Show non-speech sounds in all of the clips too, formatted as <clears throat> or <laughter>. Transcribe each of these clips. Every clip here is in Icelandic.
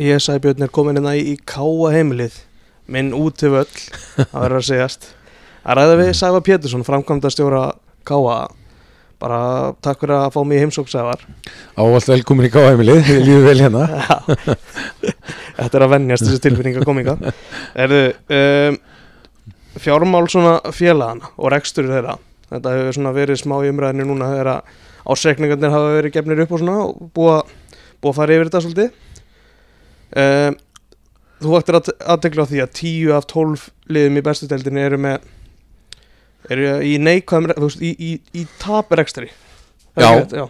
Ég sagði Björn er komin hérna í, í káa heimilið. Minn út til völl <laughs> að vera að segjast. Að ræða við Sæfa Pétursson framkvæmda stjóra káa. Bara takk fyrir að fá mig í heimsók Sæfar Ávallt velkomin í káheimilið, við lífum vel hérna. <laughs> Þetta er að vennjast þessi tilfinninga kominga Erðu um, fjármál svona félagana og rekstur þeirra. Þetta hefur svona verið smá í umræðinu núna þegar að ásreikningarnir hafa verið gefnir upp og svona og búið að fara yfir þetta svolítið um, Þú ættir að aðtekla á því að 10 af 12 liðum í bestu deildinni eru með eru í veist, í, í, í er Já. rétt, já.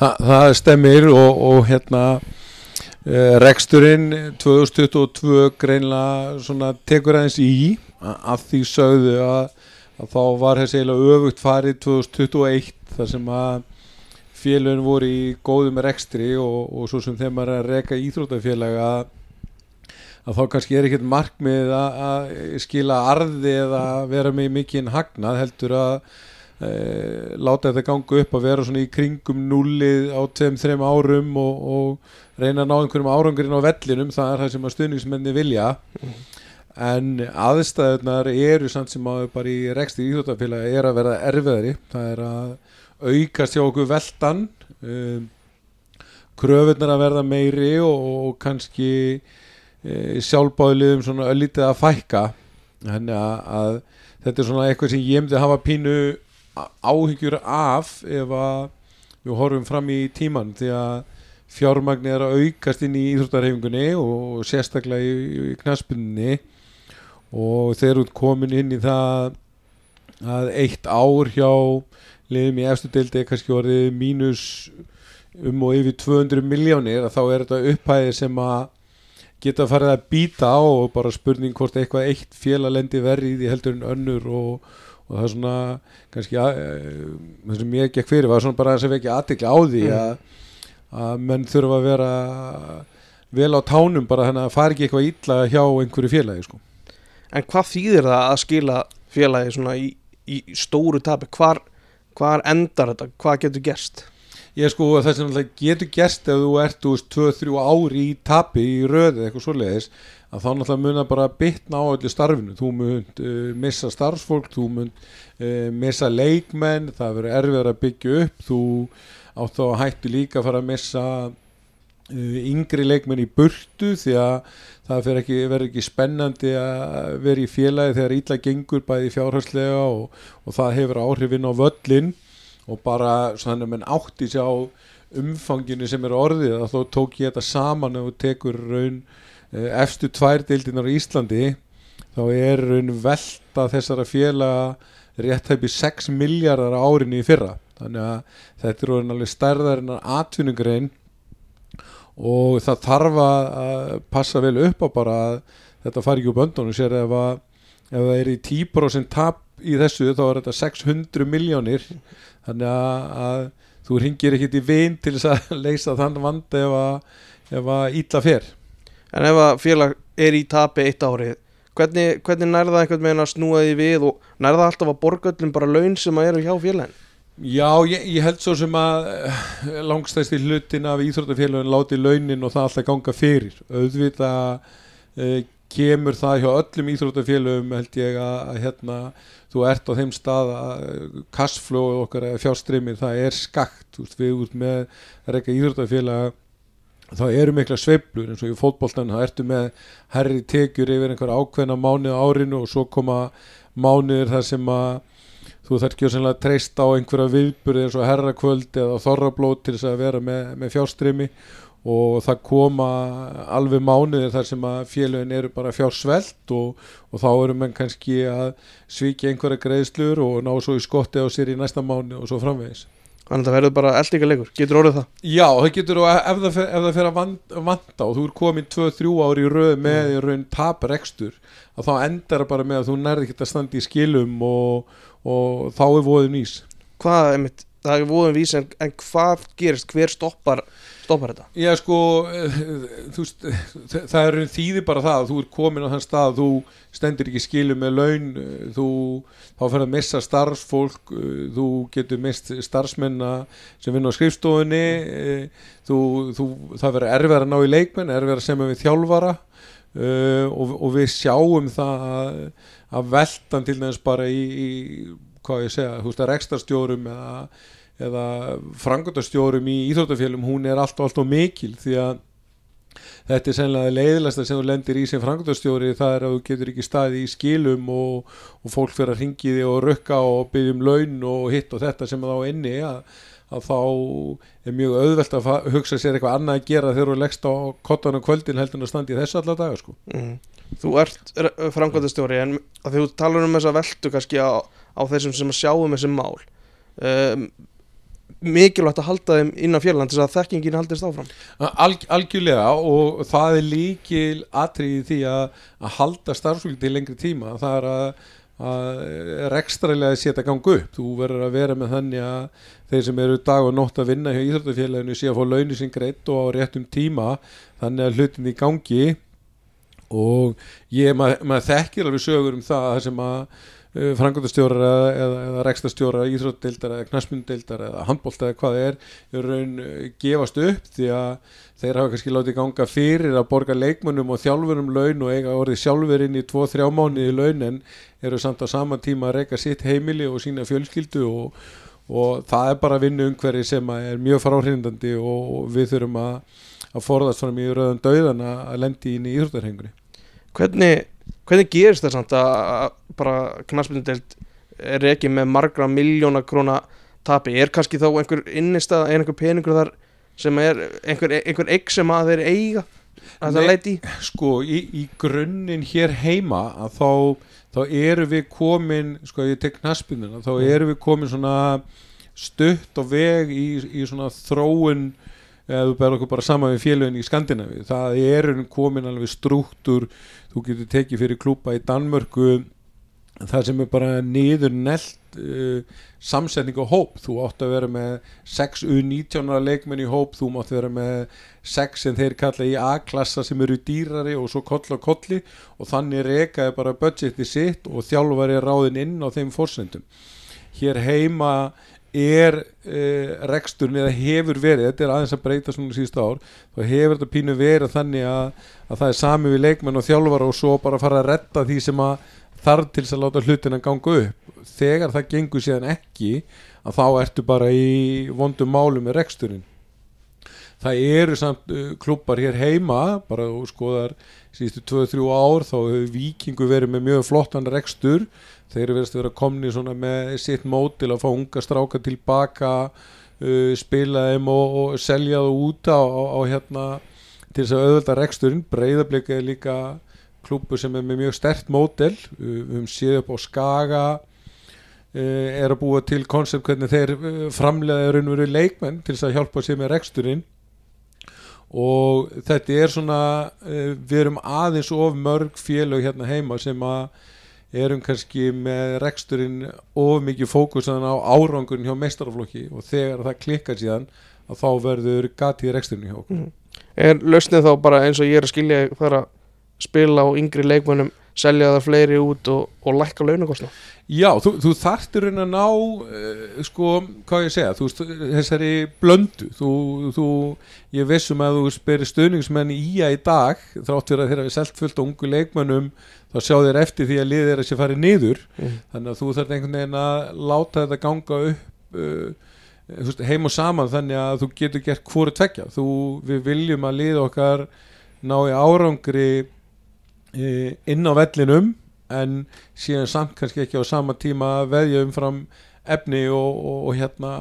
Þa, Það stemmir og, og hérna uh, reksturinn 2022 greinlega svona tekur aðeins í a- að því sögðu að, að þá var þessi eiginlega öfugt farið 2021 þar sem að félagin voru í góðum rekstri og, og svo sem þeim er að reka íþrótafélag að að þá kannski er ekkert markmið að, að skila arði eða vera með mikinn hagnað heldur að e, láta þetta ganga upp að vera svona í kringum nullið á tveim, þreim árum og, og reyna að ná einhverjum árangurinn á vellinum það er það sem að stuðningsmenni vilja. En aðstæðunar eru samt sem að bara í reksti íþróttafélagi er að vera erfiðari. Það er að aukast hjá okkur veldan um, kröfunar að verða meiri og, og kannski e, sjálfbáðliðum svona öllítið að fækka. Þannig að, að þetta er svona eitthvað sem ég myndi hafa pínu áhyggjur af ef að við horfum fram í tíman því að fjármagni er að aukast inn í íþróttarhefingunni og sérstaklega í, í knaspunni og þeir eru komin inn í það að eitt ár hjá liðum í efstu deildi kannski orðið mínus um og yfir 200 miljónir þá er þetta upphæði sem að geta farið að býta á og bara spurning hvort eitthvað eitt félaglendi verri í heldur en önnur og, og það er svona kannski að, eh, það sem ég gekk fyrir var svona bara að sem ekki aðtekla á því Mm. að, að menn þurfa að vera vel á tánum bara þannig að fara ekki eitthvað illa hjá einhverju félagi sko. En hvað þýðir það að skila félagi svona í, í stóru tapi? Hvar, hvar endar þetta? Hvað getur gerst? Ég sko að það sem alltaf getur gerst ef þú ert, veist, 2-3 ári í tapi í röði eitthvað svoleiðis að þá náttúrulega mun það bara bitna á öllu starfinu þú mun uh, missa starfsfólk þú mun uh, missa leikmenn það verður erfiðar að byggja upp þú átt þá hættu líka að fara að missa uh, yngri leikmenn í burtu því að það ekki, verður ekki spennandi að vera í félagi þegar ítla gengur bæði fjárhagslega og, og það hefur áhrifin á völlin og bara svona menn átti sér á umfanginu sem er orðið að þó tók ég þetta saman og tekur raun eh, efstu tvær deildinar í Íslandi þá er raun velta þessara félaga rétt hæpi 6 miljardar á árinu í fyrra. Þannig að þetta er raun alveg stærðar en atvinnugrein og það þarf að passa vel upp á bara að þetta fari ekki úr böndunum. Sér ef að ef það er í 10% tap í þessu þá er þetta 600 miljónir þannig að, að þú ringir ekkit í vin til þess að <laughs> leysa þann vand ef að, að ítla fer. En ef að félag er í tapi eitt árið, hvernig, hvernig nærða einhvern veginn að snúa því við og nærða alltaf að borga öllum bara laun sem að eru hjá félagin? Já, ég, ég held svo sem að eh, langstæsti hlutin af íþróttafélagin láti launin og það alltaf ganga fyrir. Auðvitað uh, kemur það hjá öllum íþróttafélagum held ég að, að hérna þú ert á þeim stað að kassflóð okkar eða fjárstreymið það er skakt, veist, við út með reyka íþróttafélag þá eru mikla sveiflur. Eins og í fótboltan þá ertu með herri tekjur yfir einhver ákveðna mánuð á árinu og svo koma mánuðir þar sem að þú þarf ekki að treysta á einhverja viðburði eins og herrakvöld eða þorrablót til þess að vera með, með fjárstrimi og það koma alveg mánuðir þar sem að félögin eru bara fjársvelt og, og þá eru menn kannski að svíkja einhverja greiðslur og ná svo í skotti á sér í næsta mánu og svo framvegis Þannig að það verður bara eldingarleikur, getur orðið það? Já, það getur og ef það fer, ef það fer að vanda, og þú er komin 2-3 ári í röð með í raun taprekstur að þá endar það bara með að þú nærði ekki að standa í skilum og, og þá er voðin ís. Hvað, einmitt, það er voðum vís en, en hvað gerist, hver stoppar stoppar þetta? Já sko eh, veist, þa- það er þýði bara það að þú er komin á þann stað þú stendur ekki skilu með laun eh, þú þá fyrir að missa starfsfólk eh, þú getur mist starfsmenna sem vinna á skrifstofunni eh, þú, þú, það verður erfið að ná í leikmenn erfið að semja við þjálfara uh, og, og við sjáum það að, veltan til dæmis bara í, í hvað ég segja, þú veist að rekstarstjórum eða, eða frangöndastjórum í íþróttafélum hún er alltaf alltaf mikil því að þetta er sennilega leiðilegsta sem þú lendir í sem frangöndastjóri það er að þú getur ekki staði í skilum og, og fólk fyrir að ringi þig og rukka og byggja um laun og hitt og þetta sem þá inni að, að þá er mjög auðvelt að hugsa sér eitthvað annað að gera þegar þú leggst á kottan og kvöldin heldur en að standa í þessu alla daga sko. Mm. Þú ert framkvæmdastjóri en að þú talar um þessa veltu kannski á, á þessum sem sjáum þessi mál. Um, mikilvægt að halda þeim innan félagin til þess að þekkingin haldist áfram. Al, algjörlega og það er líkil atriði því að, að halda starfsfólk til lengri tíma. Það er að, að rekstralega setja gangu upp. Þú verður að vera með þannig að þeir sem eru dag og nótt að vinna hjá Íþróttafélaginu sé að fá launir sín greitt og á réttum tíma. Þannig að hlutin í gangi. Og ég, mað, maður þekkir alveg sögur um það sem að uh, frangöndastjórar eða, eða, rekstastjórar íþróttdeildar eða knastmyndeildar eða handbólt eða hvað er í raun uh, gefast upp því að þeir hafa kannski látið ganga fyrir að borga leikmönnum og þjálfurum laun og eiga orðið sjálfur inn í 2-3 mánuði laun en eru samt á sama tíma að reyka sitt heimili og sína fjölskyldu og, og það er bara vinnu umhverfi sem er mjög fráhrindandi og við þurfum að, að forðast fram í rauðan dauðan að lendi inn í íþróttarhengunni hvernig, hvernig gerist það samt að, bara knaspindelt er ekki með margra miljóna króna tapi, er kannski þá einhver innistað, er einhver peningur þar sem er einhver, einhver eigg sem að þeir eiga að það leiti í? sko í, í grunninn hér heima að þá, þá eru við komin sko ég tek knaspinuna þá eru við komin svona stutt á veg í, í svona þróun eða þú berður okkur bara saman við félögin í Skandinavi það eru komin alveg struktúr þú getur tekið fyrir klúpa í Danmörku það sem er bara niður nelt uh, samsetning og hóp. Þú átt að vera með 6 U19 leikmenn í hóp, þú mátt vera með 6 sem þeir kalla í A-klassa sem eru dýrari og svo koll á kolli. Og þannig rekaði bara budgeti sitt og þjálfari er ráðin inn á þeim fórsendum hér heima er uh, reksturinn eða hefur verið, þetta er aðeins að breyta svona síðust ár, þá hefur þetta pínu verið þannig að, að það er sami við leikmenn og þjálfara og svo bara fara að retta því sem að þarf til að láta hlutina ganga upp. Þegar það gengur síðan ekki að þá ertu bara í vondum málum með reksturinn. Það eru samt uh, klubbar hér heima bara skoðar síðustu 2-3 ár þá hefur vikingu verið með mjög flottan rekstur þeir eru verið að vera komni með sitt mótil að fá unga stráka tilbaka uh, spila þeim og, og selja það út á, á, á hérna til þess að auðvölda reksturinn. Breyðablika er líka klúpur sem er með mjög stert mótel við höfum séð upp á Skaga uh, er að búa til koncept hvernig þeir uh, framlega raun og veru leikmenn til þess að hjálpa sér með reksturinn. Og þetta er svona uh, við erum aðeins of mörg félög hérna heima sem að erum kannski með reksturinn of mikið fókusan á árangurinn hjá meistaraflokki og þegar það klikkar síðan að þá verður gatið reksturinn hjá okkur. Er lausnið þá bara eins og ég er að skilja þar að spila á yngri leikmönnum selja það fleiri út og, og lækka launakostna Já, þú, þú þarftir raun að ná uh, sko, hvað ég segja þú, þessari blöndu. Þú, þú, ég vissum að þú spyrir stuðningsmenn í ía í dag þrátt fyrir að þeirra við selt fullt á ungu leikmönnum þá sjá þér eftir því að liðið er að sé farið niður. Mm. þannig að þú þarf einhvern veginn að láta þetta ganga upp uh, heim og saman þannig að þú getur gert hvori tvekja þú, við viljum að liða okkar ná í árangri inn á vellinum en síðan samt kannski ekki á sama tíma veðja umfram efni og, og, og hérna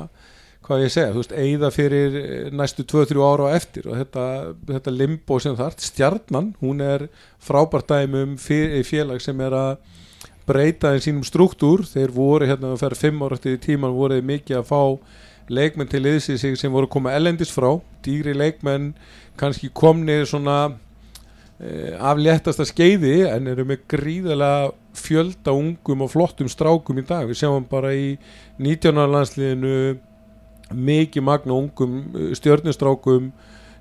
hvað ég segja, þú veist, eigða fyrir næstu 2-3 ára á eftir og þetta, þetta limbo sem þart, stjarnan hún er frábært dæmi um fyr, félag sem er að breyta í sínum struktúr, þeir voru hérna að færa 5 ára eftir í tíman voruð mikið að fá leikmenn til sig sem voru að koma ellendis frá, dýri leikmenn kannski komnir svona af léttasta skeiði en eru með gríðalega fjölda ungum og flottum strákum í dag við sjáum bara í 19. landsliðinu mikið magna ungum uh, stjörnustrákum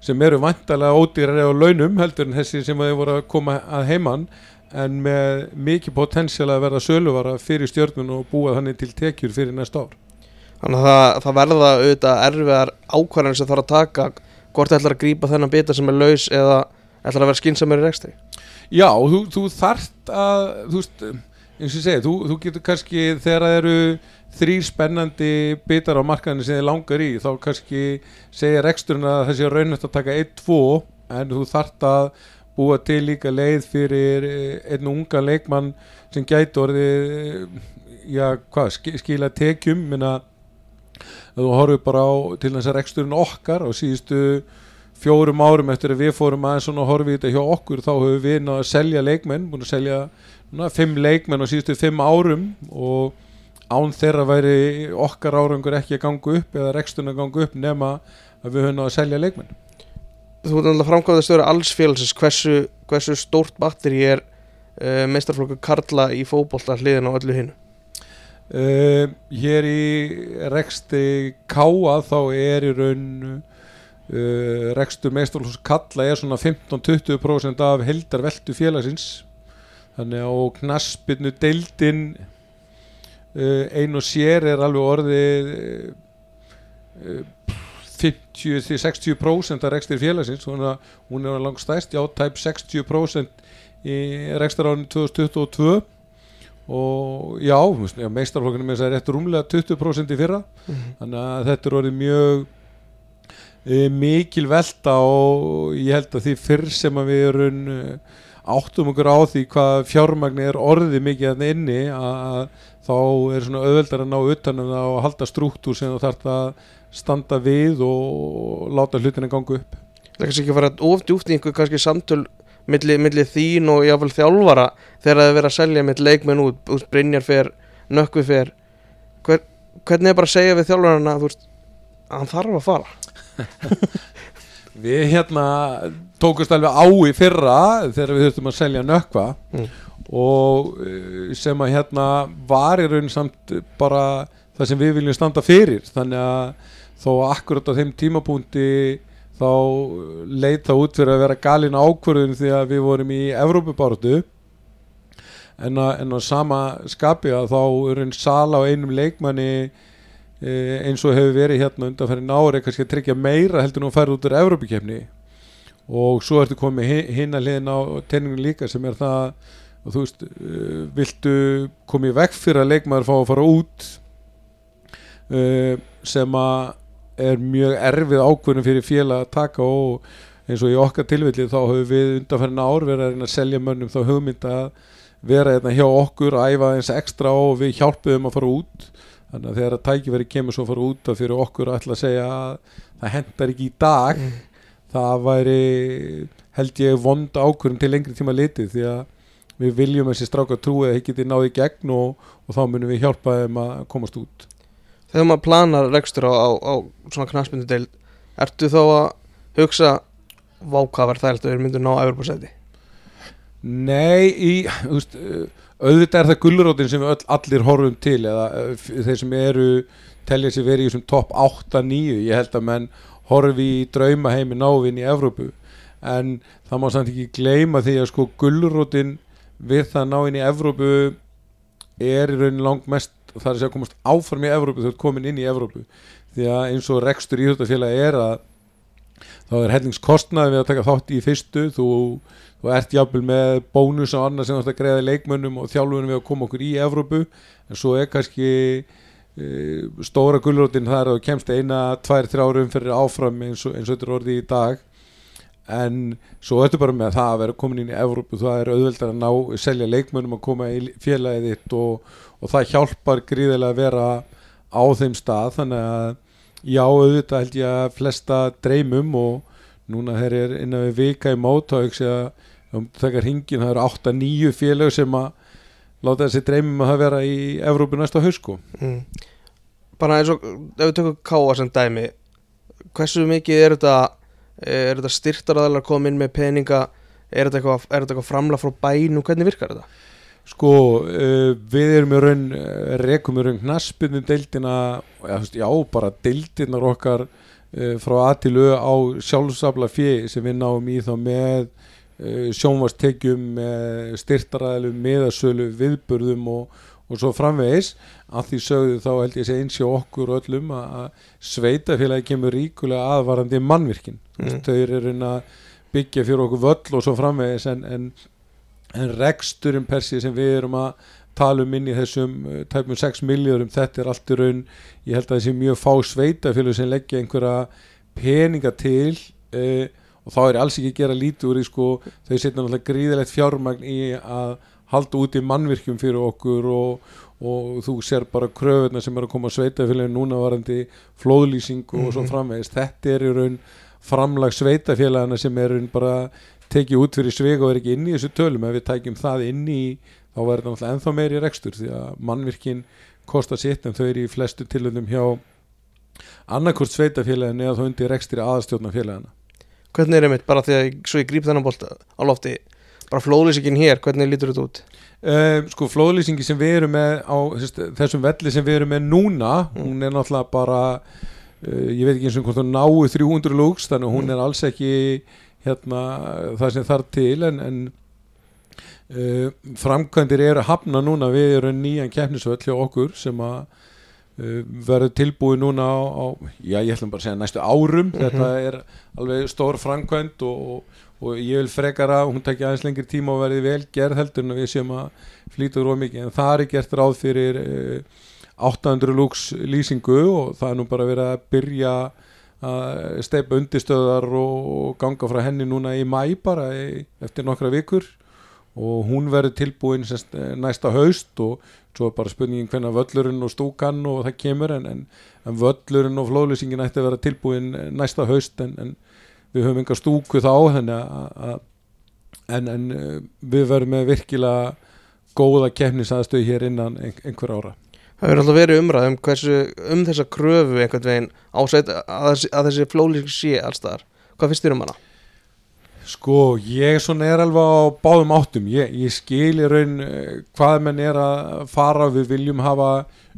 sem eru vantalega ódýrari á launum heldur en þessi sem þau voru að koma að heiman en með mikið potensial að verða söluvara fyrir stjörnun og búa þannig til tekjur fyrir næsta ár Þannig að það, það verða auðvitað erfiðar ákvarðan sem þarf að taka hvort ætlar að grípa þennan bita sem er laus eða ætlar að vera skinsamur í rekstri? Já, þú, þú þarft að þú eins og ég segi þú, þú getur kannski þegar það eru þrýr spennandi bitar á markaðinu sem þið langar í, þá kannski segir reksturinn að þessi raunast að taka 1-2 en þú þarft að búa til líka leið fyrir eh, einn unga leikmann sem gæti orðið eh, já, hvað, sk- skila tekjum. Minna þú horfir bara á til þess að reksturinn okkar á síðustu fjórum árum eftir að við fórum aðeins svona að horfa í þetta hjá okkur þá höfum við náð að selja leikmenn búin að selja na, fimm leikmenn á síðustu fimm árum og án þeirra væri okkar árangur ekki að ganga upp eða reksturinn að ganga upp nema að við höfum náð að selja leikmenn. Þú ert náttúrulega framkvæmða stöður alls félagsins hversu, hversu stórt batteri er uh, meistarflokku Karla í fótbolta hliðin á öllu hinu? Uh, Hér í reksti Káa þá er í raun uh, rekstur meistarlóks kalla er svona 15-20% af heldar veltu félagsins. Þannig að knaspinu deildin uh, ein og sér er alveg orðið uh, 50-60% af rekstur félagsins. Er, hún er langt stæst, já, tæp 60% í rekstur árið 2022 og já, þú veist, já meistarflokkinu með þess að rétt rúmlega 20% í fyrra. Þannig að þetta er orðið mjög mikil velta og ég held að því fyrr sem að við erum e, áttum okkur á því hvað fjármagni er orðið mikið að inni að þá er svona auðveldar að ná utanum það og halda strúktúr sem þú þarf að standa við og láta hlutina ganga upp. Það kannski ekki fara of djúpt í einhver kannski samtöl milli, milli þín og jáfnvel þjálfara þegar það er verið að selja mitt leikmenn út, út Brynjar fer, Nökkvi fer. Hver, hvernig er bara að segja við þjálfarana að hann þarf að fara <laughs> Við hérna tókust alveg á í fyrra þegar við þurftum að selja nökkva Mm. og uh, sem að hérna var í raun samt bara það sem við viljum standa fyrir þannig að þó að akkurat á þeim tímapunkti þá leit það út fyrir að vera galin ákvörðun því að við vorum í Evrópubáratu en, að- en á sama skapi að þá er einn sala á einum leikmanni eh, eins og hefur verið hérna undanferðin ári kannski að tryggja meira heldur nú að færa út úr Evrópukefni og svo ertu komið hi- hina hliðin á tenningun líka sem er það og þú veist, uh, viltu komið vekk fyrir að leikmaður fá að fara út uh, sem að er mjög erfið ákvörðin fyrir félag að taka og eins og í okkar tilvilli þá höfum við undanferðin ár verið að reyna að selja mönnum þá hugmynd að vera hérna hjá okkur að æfa eins ekstra og við hjálpuðum að fara út þannig að þegar að tækifæri kemur svo að fara út að fyrir okkur að ætla að segja að það hendar ekki í dag það væri held ég vond ákvörðum til lengri tíma litið því að við viljum þessi stráka trúi að það geti náði gegn og, og þá munum við hjálpa þeim að komast út. Þegar maður planar rekstur á, á, á svona knaspindu deild Ertu þá að hugsa Vákavar er að við myndum ná Evropasæti Nei, í, þú veist, auðvitað er það gullurótin sem öll, allir horfum til eða f- þeir sem eru telja sér verið í þessum topp 8-9 ég held að menn horfi í draumaheimi návinn í Evrópu. En það má samt ekki gleyma því að sko gullurótin við það návinn í Evrópu er í raunin langt mest það er að segja komast áfram í Evrópu þú ert komin inn í Evrópu. Því að eins og rekstur íþjóttafélagi er að þá er hellingskostnaði við að taka þátt í fyrstu. Þú, þú ert jafnvel með bónus og annað sem þú ert að greiða leikmönnum og þjálfunum við að koma okkur í Evrópu. En svo er kannski e, stóra gulrótin þar að kemst eina, tvær, þrjár umferðir áfram eins og, og þetta er orðið í dag. En svo ertu bara með það að vera komin inn í Evrópu. Það er auðveldar að ná, selja leikmönnum að koma í félagið þitt og, og það hjálpar gríðilega að vera á þeim stað. Þannig að já auðvitað held ég að flesta dreymum og núna þeir er innan við vika í mót og um þakkar hringin það eru 8-9 félag sem að láta þessi dreymum að vera í Evrópu næsta hausko mm. Bara eins og ef við tökum Káa sem dæmi Hversu mikið er þetta Er þetta styrtaraðalar að koma inn með peninga Er þetta eitthvað, eitthvað framla frá bænu Hvernig virkar þetta? Sko, uh, við erum í raun, rekum í raun knaspinu deildina, já, þú veist, já, bara deildinar okkar uh, frá að til au á sjálfsafla fjö sem við náum í þá með sjónvastekjum, með styrtaræðilum, meðasölu, viðburðum og, og svo framvegis. Að því sögðu þá held ég að sé eins hjá okkur öllum að sveitafélagi kemur ríkulega aðvarandi mannvirkin. Mm. Þau eru að byggja fyrir okkur völl og svo framvegis en, en, en reksturinn per sig sem við erum að tala um inn í þessum uh, tæpum 6 miljóðurum þetta er allt í raun ég held að þessi mjög fá sveitafélag sem leggja einhverja peninga til uh, og þá er alls ekki að gera lítið úr því sko. Þau setja náttúrulega gríðilegt fjármagn í að halda út í mannvirkjum fyrir okkur og, og þú sér bara kröfuna sem er að koma sveitafélagin núna varandi flóðlýsing og svo Mhm. framvegist þetta er í raun framlag sveitafélagana sem er í bara tekið út fyrir svig og er ekki inn í þessu tölum. Ef við tækjum það inn í þá verður það náttúrulega ennþá meiri rekstur því að mannvirkin kostar sitt en þau eru í flestu tilöndum hjá annarkort sveitafélagin eða þá undir rekstri aðastjórnafélagana Hvernig er einmitt, bara því að svo ég gríp þennan bolt á lofti bara flóðlýsingin hér, hvernig lítur þetta út? Uh, sko flóðlýsingi sem við erum með á þess- þessum velli sem við erum með núna Mm. hún er náttúrulega bara uh, ég veit ekki eins og hvort hún náu 300 lúks þannig hún Mm. er alls ekki hérna það sem þarf til en, en uh, framkvæmdir eru hafna núna við erum nýjan keppnisvöll hjá okkur sem að verður tilbúið núna á, á já ég ætlum bara að segja næstu árum. Mhm. þetta er alveg stór framkvæmd og, og, og ég vil frekar að hún takja aðeins lengri tíma og verði vel gerð heldur en við séum að flýta úr mikið. En það er gert ráð fyrir uh, 800 lúks lýsingu og það er nú bara verið að byrja að steipa undirstöðar og ganga frá henni núna í mæ bara eftir nokkra vikur. Og hún verður tilbúin sest, næsta haust og svo er bara spurningin hvenna völlurinn og stúkan og það kemur en, en, en völlurinn og flóðlýsingin ætti að vera tilbúin næsta haust en, en við höfum enga stúku þá að, að en, uh, við verðum með virkilega góða keppnisaðstöð hér innan ein, einhver ára Það hefur alltaf verið umræð um, hversu, um þessa kröfu einhvern veginn á sveit, að, að þessi flóðlýsing sé allstaðar Hvað finnst þér um hana? Sko, ég svona er alveg á báðum áttum. Ég, ég skil í raun eh, hvað menn er að fara. Við viljum hafa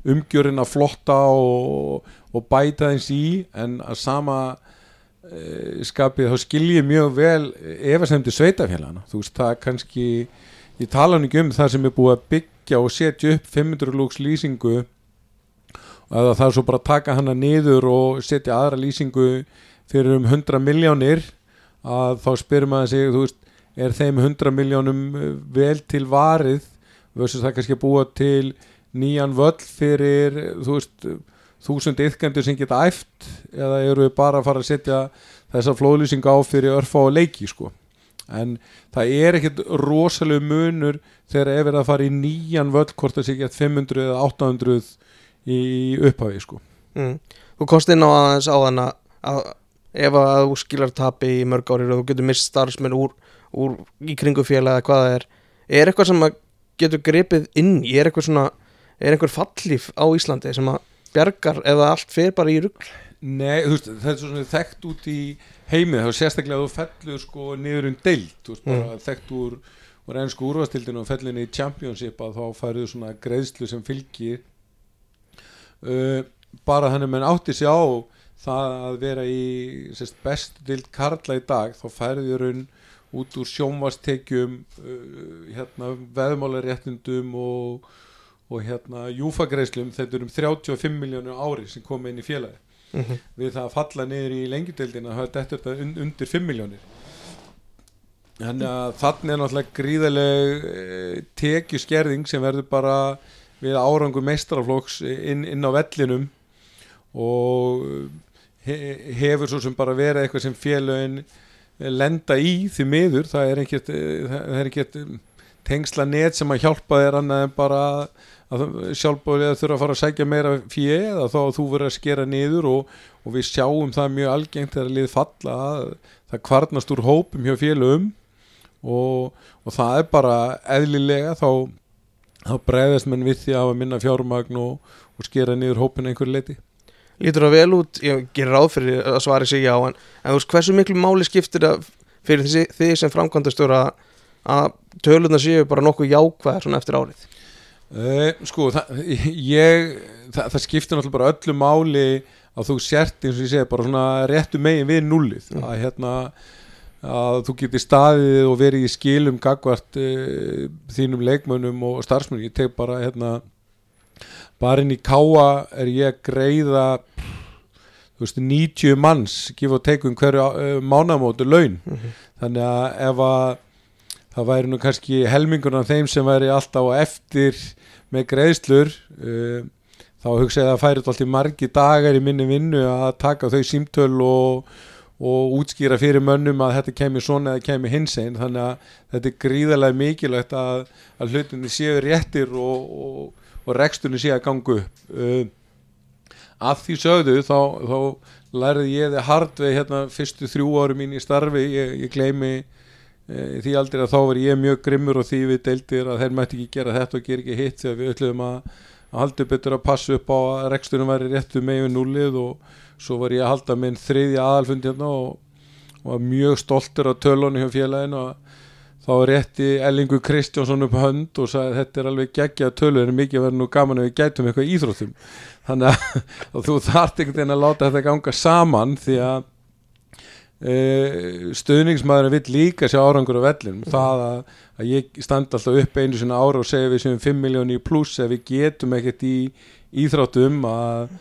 umgjörina flotta og, og bæta eins í. En að sama e, skapið þá skil ég mjög vel efasemdi sveitafélagana þú veist, það er kannski ég tala nú ekki um það sem er búið að byggja og setja upp 500 lúks lýsingu. Og eða það er svo bara að taka hana niður og setja aðra lýsingu fyrir um 100 miljónir að þá spyrum maður sig þú veist, er þeim 100 miljónum eh, vel til varið versus það kannski að búa til nýjan völl fyrir þú veist, þúsund yfkendur sem geta æft eða eru við bara að fara að setja þessa flóðlýsing á fyrir örfa og leiki sko en það er ekkert rosalega munur þegar ef er að fara í nýjan völl hvort það sé ekki 500 eða 800 í upphafi sko Mm. Þú komst inn á aðeins á þann að, að ef að þú skilar tapi í mörg árir og þú getur mist starfsmenn úr, úr í kringu félag eða hvað það er. Er eitthvað sem getur gripið inn í? Er eitthvað svona, er einhver fallíf á Íslandi sem að bjargar eða allt fer bara í rugg Nei, þú veist, það er svona þekkt út í heimið, þá sérstaklega þú fellur sko niður um deild, þú veist, bara þekkt úr, úr ennsku úrvastildinu og fellur niður í championship að þá færðu svona greiðslu sem fylgir. Uh, bara þannig að menn átti sig á það að vera í sérst, bestu dild karla í dag þá færðu þér raun út úr sjónvastekjum uh, hérna, veðmálaréttundum og, og hérna júfagreislum þetta er um 35 miljónur ári sem kom inn í félagi mm -hmm. við það að falla niður í lengjudeldina það er þetta un undir 5 miljónir þannig að þannig er náttúrulega gríðaleg e, tekjuskerðing sem verður bara við árangu meistaraflóks inn, inn á vellinum og hefur svo sem bara verið eitthvað sem félögin lenda í því miður það er ekkert, það er ekkert tengsla net sem að hjálpa þér annað en bara að sjálfbóðlega þurfa að fara að sækja meira fyrir eða þá að þú verður að skera niður og, og við sjáum það mjög algengt þegar lið falla að það kvarnast úr hópum hjá félögum og, og það er bara eðlilega þá, þá bregðast menn við því að hafa minna fjármagn og, og skera niður hópin einhverju leiti Lítur það vel út, ég gerir ráð fyrir að svari sig já en, en þú veist hversu miklu máli skiptir það fyrir þessi, þið sem framkvæmdastjóra að töluna séu bara nokkuð jákvæðar svona eftir árið? Uh, sko, það, ég, það, það skiptir náttúrulega bara öllu máli að þú sért eins og ég segi bara svona réttu megin við nullið. Mm. að hérna að þú getur staðið og verið í skilum gagvart uh, þínum leikmönnum og starfsmönnum. Ég teg bara hérna bara inn í káa er ég að greiða veist 90 manns gif og tekum hverju uh, mánamótu laun. Þannig að ef að það væri nú kannski helmingur af þeim sem væri alltaf á eftir með greiðslur uh, þá hugsa ég að það færi alltaf margi dagar í minni vinnu að taka þau símtöl og, og útskýra fyrir mönnum að þetta kemur svona eða kemur hins einn þannig að þetta er gríðarlega mikilvægt að, að hlutinni séu réttir og, og, og rekstunni séu að ganga upp. Uh, að því sögðu þá, þá lærði ég þið hardveg hérna fyrstu þrjú ári mín í starfi. Ég, ég gleymi e, því aldrei að þá var ég mjög grimmur og því við deildir að þeir mætti ekki gera þetta og gera ekki hitt þegar við ætlum að, að halda betur að passa upp á að rekstunum væri réttu með við núlið og svo var ég að halda minn þriðja aðalfund hérna og var mjög stoltur á tölunni hjá félaginu og þá rétti Ellingu Kristjánsson upp hönd og sagði þetta er alveg geggjað tölur en mikið verður nú gaman að við gætum eitthvað í íþróttum. Þannig að, <laughs> þú þarft einhvern veginn að láta þetta ganga saman því að e, stöðningsmaðurinn vill líka sjá árangur á vellinum. Það að, að ég standa alltaf upp einu sinna ára og segja við sem 5 miljóni í pluss ef við getum ekkert í íþróttum að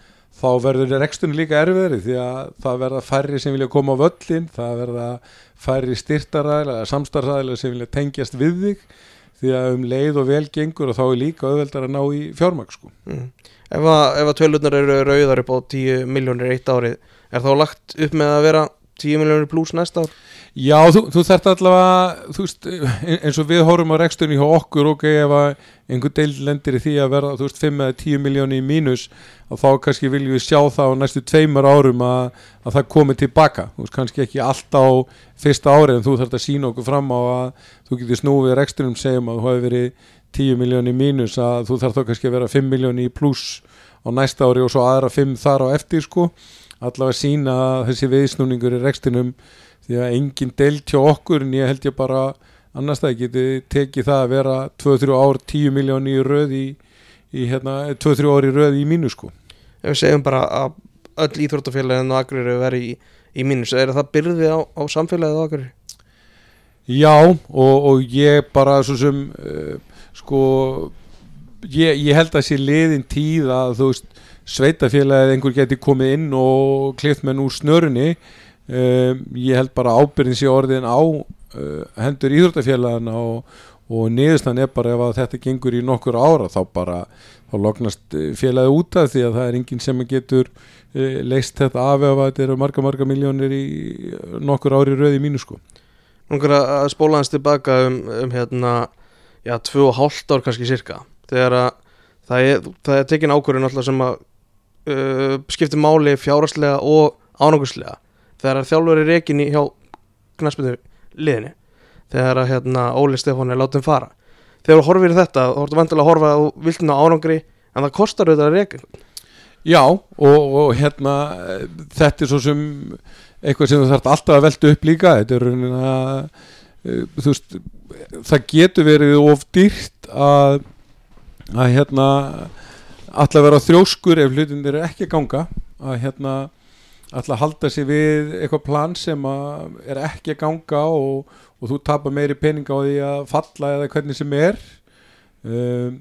þá verður rekstunni líka erfiðri því að það verða færri sem vilja koma á völlin það verða færri styrtaræðilega samstarfræðilega sem vilja tengjast við þig því að um leið og vel gengur og þá er líka auðveldar að ná í fjármagn sko. mm. ef, að, að tölurnar eru rauðar upp á 10 miljónir eitt árið er þá lagt upp með að vera 10 miljónir pluss næsta ár. Já, þú, þú þarft allavega þú veist, eins og við horfum á rekstunni hjá okkur ok, ef að einhver deil lendir í því að verða, þú veist, 5 eða 10 miljóni í mínus, þá kannski viljum við sjá það á næstu tveimur árum að, að það komi tilbaka, þú veist, kannski ekki allt á fyrsta ári en þú þarft að sína okkur fram á að þú getur snúið rekstunum segjum að þú hafi verið 10 miljóni í mínus að þú þarft þá kannski að vera 5 miljóni í pluss á næsta ári og svo aðra 5 þar á eftir sko, allavega sína þessi viðsnúningur í rekstunum því að engin deilt hjá okkur en ég held ég bara annars það geti tekið það að vera 2-3 ár 10 miljóni í röð í, í hérna, 2-3 ár í röð í mínu sko ef við segjum bara að öll íþróttafélagin og Akureyri veri í, í mínus er það byrði á, á samfélagið á Akureyri? Já og, og ég bara svo sem uh, sko ég, ég held að sé liðin tíð að þú veist sveitafélagið einhver geti komið inn og klift menn úr snörunni. Um, ég held bara ábyrðin sé orðin á uh, hendur íþróttafélagina og, og niðurstan er bara ef að þetta gengur í nokkur ára þá bara þá lognast eh, félagið út af því að það er enginn sem getur uh, leist þetta af ef þetta eru marga marga miljónir í eh, nokkur ári röði mínu sko. Núngur að spóla hans tilbaka um, um hérna, já, 2,5 ár kannski cirka. Þegar að það er, það er tekin ákvörðin alltaf sem að uh, skiptir máli fjárhagslega og ánanguslega þegar þjálfur er rekin í hjá knaspinu liðinni þegar hérna, Óli Stefán er látið fara. Þegar þú horfir þetta, þá ertu vantilega að horfa þú vilt ná árangri en það kostar auðvitað að reka. Já og, og hérna þetta er svo sem eitthvað sem þú þarf alltaf að velta upp líka. Þetta er raunin að eh, þú veist, það getur verið of dýrt að að hérna alltaf vera þrjóskur ef hlutin eru ekki að ganga að hérna alltaf halda sig við eitthvað plan sem er ekki að ganga og, og þú tapar meiri peninga á því að falla eða hvernig sem er. Um,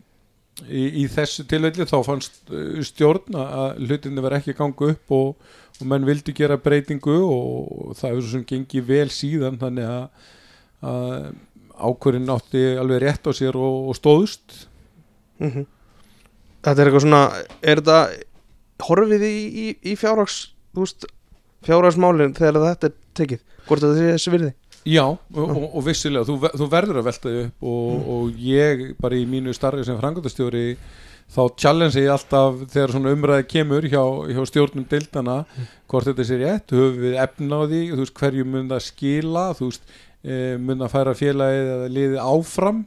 í, í þessu tilvelli þá fannst uh, stjórn að hlutinni var ekki að ganga upp og, og menn vildi gera breytingu og það hefur svo sem gengið vel síðan þannig að, að ákvörðin átti alveg rétt á sér og, og stóðust. Mm Þetta er eitthvað svona er þetta horfið í, í, í fjárhags þú veist, fjárhagsmálin þegar þetta er tekið? Hvort þetta sé þessi virði? Já, og, og, og vissilega, þú, þú verður að velta þig upp og, og ég bara í mínu starfi sem frangöndastjóri þá challenge ég alltaf þegar svona umræði kemur hjá, hjá stjórnum deildana hvort þetta sé rétt, höfum við efna á því, þú veist hverju mun það skila, þú veist e, mun það færa félagið eða liðið áfram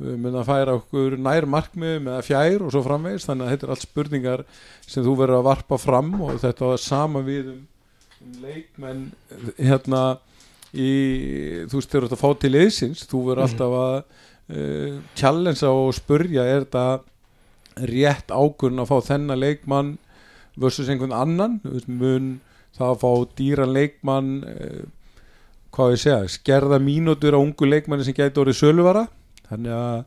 e, mun það færa okkur nær markmiðum eða fjær og svo framvegis, þannig að þetta er allt spurningar sem þú verður að varpa fram og þetta var sama við um, um leikmenn hérna í, þú veist, þegar þú ert að fá til eðsins þú verður Mhm. alltaf að uh, challengea og spurja er þetta rétt ákvörn að fá þennan leikmann versus einhvern annan mun það að fá dýran leikmann uh, hvað ég segja, skerða mínútur á ungu leikmanni sem gæti orðið söluvara þannig að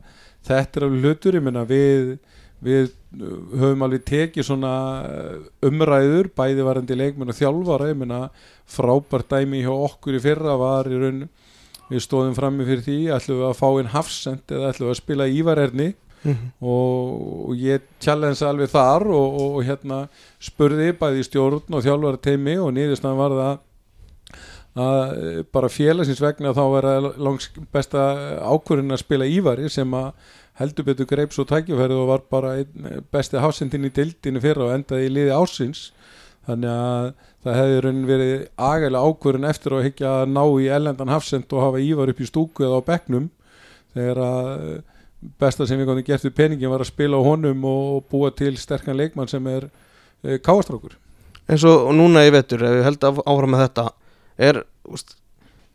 þetta er alveg hlutur ég meina við við höfum alveg tekið svona uh, umræður, bæði varandi leikmenn og þjálfara, ég meina frábært dæmi hjá okkur í fyrra var í raun, við stóðum frammi fyrir því ætlum við að fá einn hafsend eða ætlum við að spila ívarerni Mhm. og, og ég challenge alveg þar og, og, og hérna spurði bæði stjórn og þjálfara teimi og niðurstaðan var það að eh, bara félagsins vegna þá var langs besta ákvörðin að spila ívari sem að heldur betur greip svo tækifærið og var bara eh, besti hafsendin í dildinu fyrra og endaði í liði ásins þannig að það hefði raunin verið agalega ákvörðin eftir að higgja að ná í ellendan hafsend og hafa ívar upp í stúku eða á bekknum þegar að eh, besta sem við komum gert við peningin var að spila á honum og búa til sterkan leikmann sem er káastrákur. Eins og núna í vetur ef við held af- áfram með þetta er úst,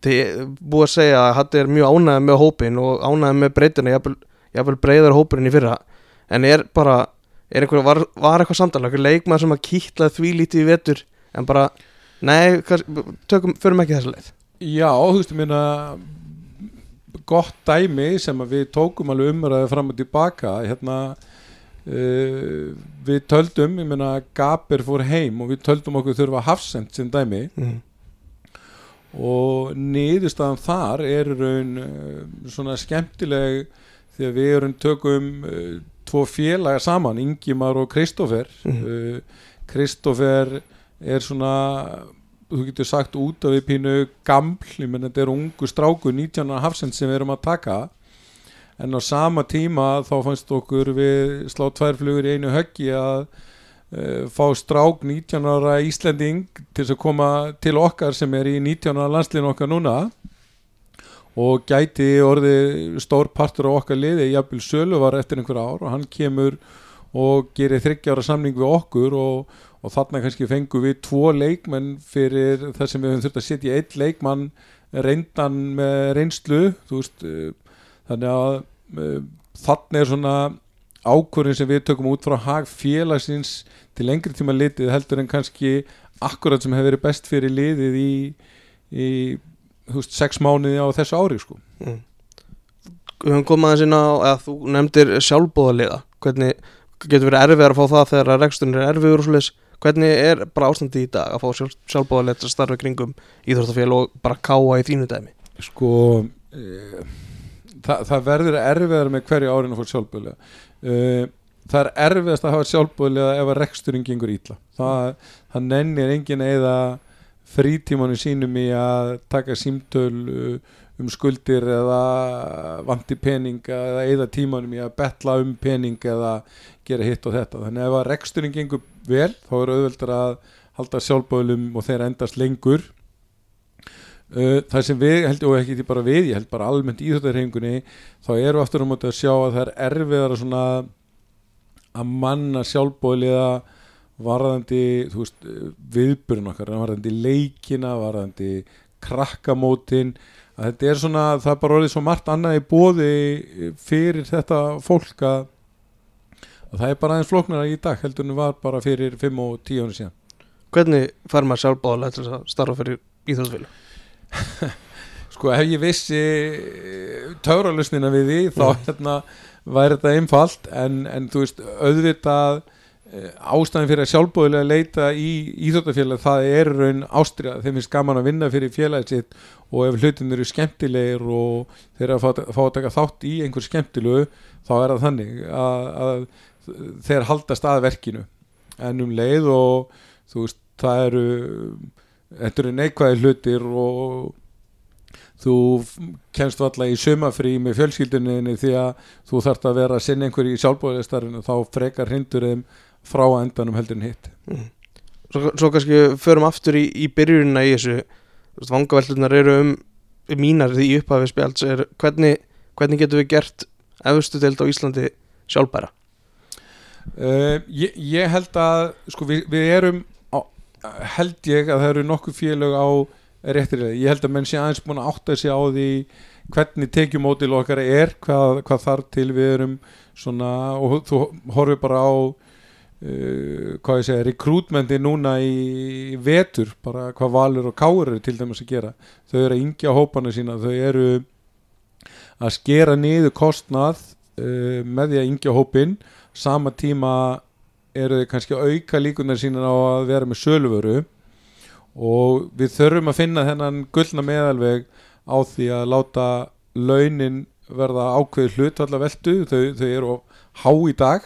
búið að segja að þetta er mjög ánægð með hópin og ánægð með breytina jafnvel breyðar hópurinn í fyrra. En er bara er einhver, var, var eitthvað samtala, einhver leikmann sem að kýtla því lítið í vetur en bara, nei, tökum, förum ekki þessa leið? Já, þú veist, ég meina gott dæmi sem að við tókum alveg umræði fram og tilbaka hérna uh, við töldum, ég meina Gaber fór heim og við töldum okkur þurfa hafsend sem dæmi. Mm. Og niðurstaðan þar er raun uh, svona skemmtileg því að við erum tökum uh, tvo félaga saman, Ingimar og Kristoffer Mhm. Kristoffer er svona þú getur sagt út af við pínu gaml, ég menn þetta er ungu stráku 19. hafsend sem við erum að taka en á sama tíma þá fannst okkur við slá tvær flugur í einu höggi að fá strák 19 ára Íslending til að koma til okkar sem er í 19 ára landslinu okkar núna. Og gæti orðið stór partur á okkar liði jafnvel sölu var eftir einhver ár. Og hann kemur og gerir þryggjára samning við okkur og, og þarna kannski fengum við tvo leikmenn fyrir það sem við höfum þurft að setja einn leikmann reyndan með reynslu veist uh, þannig að uh, þarna er svona ákvörðin sem við tökum út frá hag félagsins til lengri tíma litið heldur en kannski akkurat sem hefur verið best fyrir liðið í, í veist, sex mánuði á þessu ári sko. Mm. Við höfum komað aðeins inn á að þú nefndir sjálfbóðaliða hvernig getur verið erfiðar að fá það þegar að reksturinn er erfiður og svoleiðis hvernig er bara ástandi í dag að fá sjálf, sjálfbóðalið að starfa kringum íþróttafél og bara káa í þínu dæmi sko e, það, það verður erfiðar með hverju árin að fór sjálfbúðlega e, það er erfiðast að hafa sjálfbúðlega ef að reksturinn gengur ítla það, það nennir engin eða frítímanu sínum í að taka símtöl uh, um skuldir eða vanti pening eða eða tímanum í að betla um pening eða gera hitt og þetta. Þannig ef að reksturinn gengur vel þá er auðveldur að halda sjálfbúðlum og þeir endast lengur það sem við held og ekki bara við, ég held bara almennt í íþjóttarhefingunni þá eru aftur á móti að sjá að það er erfiðara svona að manna sjálfbóðliða varðandi þú veist, viðburinn okkar varðandi leikina, varðandi krakkamótin. Að þetta er svona, það er bara orðið svo margt annað í bóði fyrir þetta fólk að, að það er bara aðeins flóknara í dag heldur en var bara fyrir 5 og 10 ára síðan. Hvernig fær maður sjálfbóðalið til að starfa fyrir íþróttafél Sko ef ég vissi töfralusnina við því þá hérna væri þetta einfalt. En, en þú veist auðvitað eh, ástæðin fyrir að sjálfbóðilega leita í íþjóttafélag það er raun ástriða, þeim finnst gaman að vinna fyrir félagið sitt og ef hlutin eru skemmtilegir og þeir að fá, að taka þátt í einhver skemmtilegu þá er það þannig að, að þeir haldast að verkinu. En um leið og þú veist það eru þetta eru neikvæði hlutir og þú kemst valla í sumafrí með fjölskyldunni því að þú þarft að vera að sinna einhverju í sjálfbóðistarfinu þá frekar hindur þeim frá endanum heldur en hitt. Mm. svo, svo kannski förum aftur í, í byrjunina í þessu. Vangavellunar eru um mínar því í upphafi spjalds er hvernig, hvernig getum við gert efstu deild á Íslandi sjálfbæra? Uh, ég, ég held að sko við, við erum held ég að það eru nokkuð félög á réttir ég held að menn sé aðeins búin að átta sig á því hvernig tekjumótil okkar er hvað, hvað þarf til við erum svona og þú horfir bara á uh, hvað ég segja rekrútmendi núna í vetur bara hvað valur og káur eru til dæmis að gera. Þau eru að yngja hópana sína þau eru að skera niður kostnað uh, með því að yngja hópin sama tíma eru þau kannski að auka líkunar sína á að vera með söluvöru og við þurfum að finna þennan gullna meðalveg á því að láta launin verða ákveð hlutvallaveldu þau, þau eru há í dag.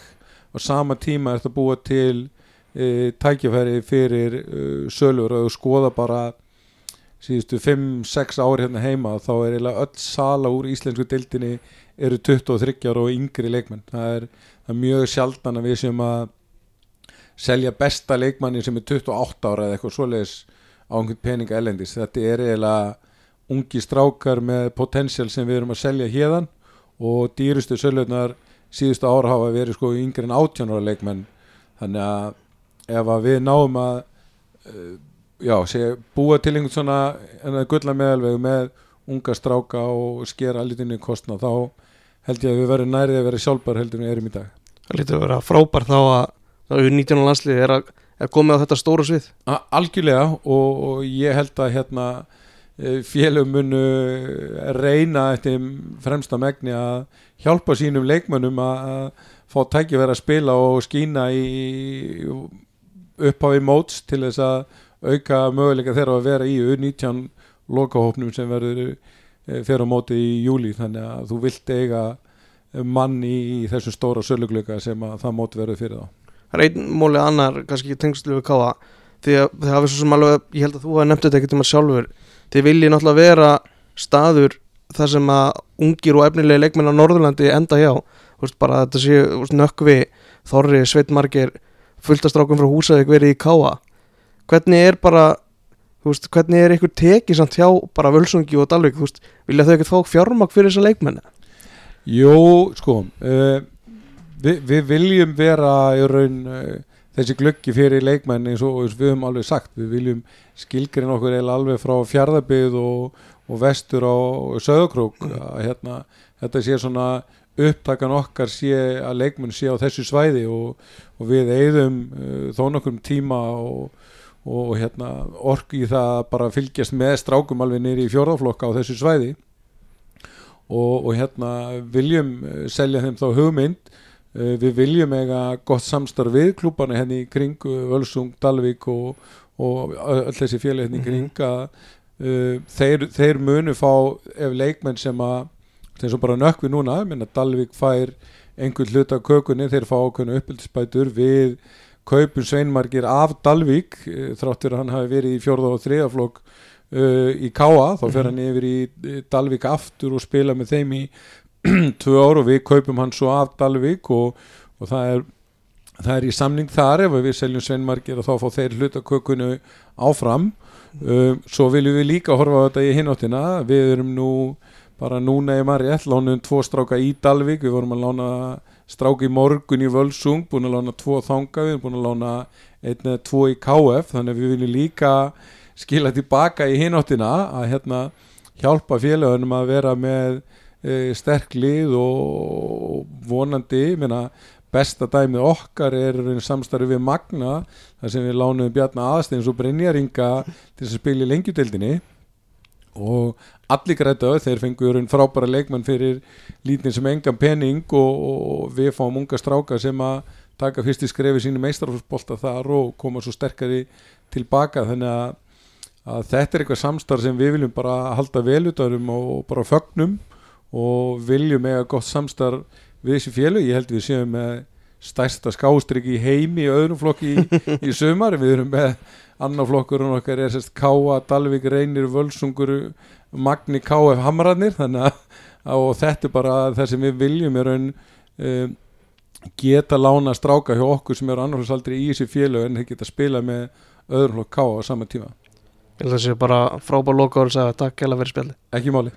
Og sama tíma er þetta búa til e, tækifæri fyrir e, sölur og skoða bara síðustu 5-6 ári hérna heima þá er eiginlega öll sala úr íslensku deildinni eru 23 ára og yngri leikmenn. Það er, það er mjög sjaldan að við sem að selja besta leikmanni sem er 28 ára eða eitthvað svoleiðis á einhvern peninga elendis þetta er eiginlega ungi strákar með potensial sem við erum að selja hérðan og dýrustu sölurnar síðustu ára hafa verið sko yngri en 18 ára leikmenn. Þannig að ef að við náum að uh, já, sé, búa til einhvern svona gulla meðalvegu með unga stráka og skera allitinni kostna þá held ég að við verðum nærið að vera sjálfbar heldur en við erum í dag. Það lítur að vera frábær þá að þá er 19. landslið er, að, er komið á þetta stóru svið Algjörlega og, og ég held að hérna félög munu reyna eftir fremsta megni að hjálpa sínum leikmönnum að fá tækifæri að spila og skína í upphafi móts til þess að auka möguleika þeirra að vera í U19 lokahópnum sem verður fyrir á móti í júli þannig að þú vilt eiga mann í þessu stóra söluglöka sem að það móti verður fyrir þá Það er einn móli annar, kannski tengslu við káa því að það er svo sem alveg, ég held að þú hafa nefnt þetta ekkert um að sjálfur þið viljið náttúrulega vera staður þar sem að ungir og efnilegi leikmenn á Norðurlandi enda hjá. Veist, bara þetta sé nökkvi Þorri, Sveitmarkir fulltastrákum frá Húsavík verið í Káa hvernig er bara veist, hvernig er ykkur tekið samt hjá bara Völsungi og Dalvik, veist, vilja þau ekkert fá fjármak fyrir þessa leikmenn? Jú, sko uh, við, við viljum vera í raun uh, þessi glöggi fyrir leikmenn eins og við höfum alveg sagt, við viljum skilgrin okkur eða alveg frá fjárðabið og, og vestur á söðokrók mm. hérna, þetta sé svona upptakan okkar sé að leikmenn sé á þessu svæði og, og við eigðum uh, þó nokkur tíma og, og hérna, ork í það bara fylgjast með strákum alveg nýri í fjórðaflokka á þessu svæði. Og hérna viljum uh, selja þeim þá hugmynd Eh, við viljum eiga gott samstarf við klúbana henni í kring Völsung, Dalvik og, og öll þessi fjöli henni í kring mhm. að uh, þeir, þeir munu fá ef leikmenn sem að þeir sem bara nökk við núna, minna Dalvik fær einhvern hlut af kökunni, þeir fá okkurna uppbyldspætur við kaupun sveinmarkir af Dalvik þráttur að hann hafi verið í fjörða og þriðaflokk uh, í Káa, þá fer hann mhm. yfir í Dalvik aftur og spila með þeim í <clears throat> tvö ár og við kaupum hann svo af Dalvik og, og það er það er í samning þar. Ef við seljum sveinmarkir og þá fá þeir hlutakökunu áfram. Um, svo viljum við líka horfa á þetta í hináttina við erum nú bara núna í Marjell lánum tvo stráka í Dalvik. Við vorum að lána stráka í morgun í Völsung búin að lána tvo þanga. Við erum búin að lána einn eða tvo í KF þannig að við viljum líka skila tilbaka í hináttina að hérna hjálpa félagunum að vera með sterk lið og vonandi minna, besta dæmið okkar er samstarfi við Magna þar sem við lánuðum Bjarnar Aðsteins og Brynjaringa til að spila í lengjudeldinni og allir grætaðu þeir fengur frábæra leikmann fyrir lítin sem engan penning og, og við fáum unga stráka sem að taka fyrst í skrefi sínu meistarfólksbolta þar og koma svo sterkari tilbaka þannig að, að þetta er eitthvað samstarf sem við viljum bara halda velutarum og bara fögnum og viljum eiga gott samstarf við þessi fjölu, ég held við séum með stærsta skástrygg í heimi í öðrum flokki í, í <laughs> sömar við erum með annar flokkur og okkar er sérst Káa, Dalvik, Reynir, Völsungur Magni, KF, Hamrarnir. Þannig að og þetta er bara það sem við viljum er raun um, geta lána stráka hjá okkur sem eru annarhalsaldri í þessi fjölu en þeir geta spila með öðrum flokk Káa á sama tíma. Ég held að það sé bara frábár loka og að takk hella fyrir spjalli Ekki máli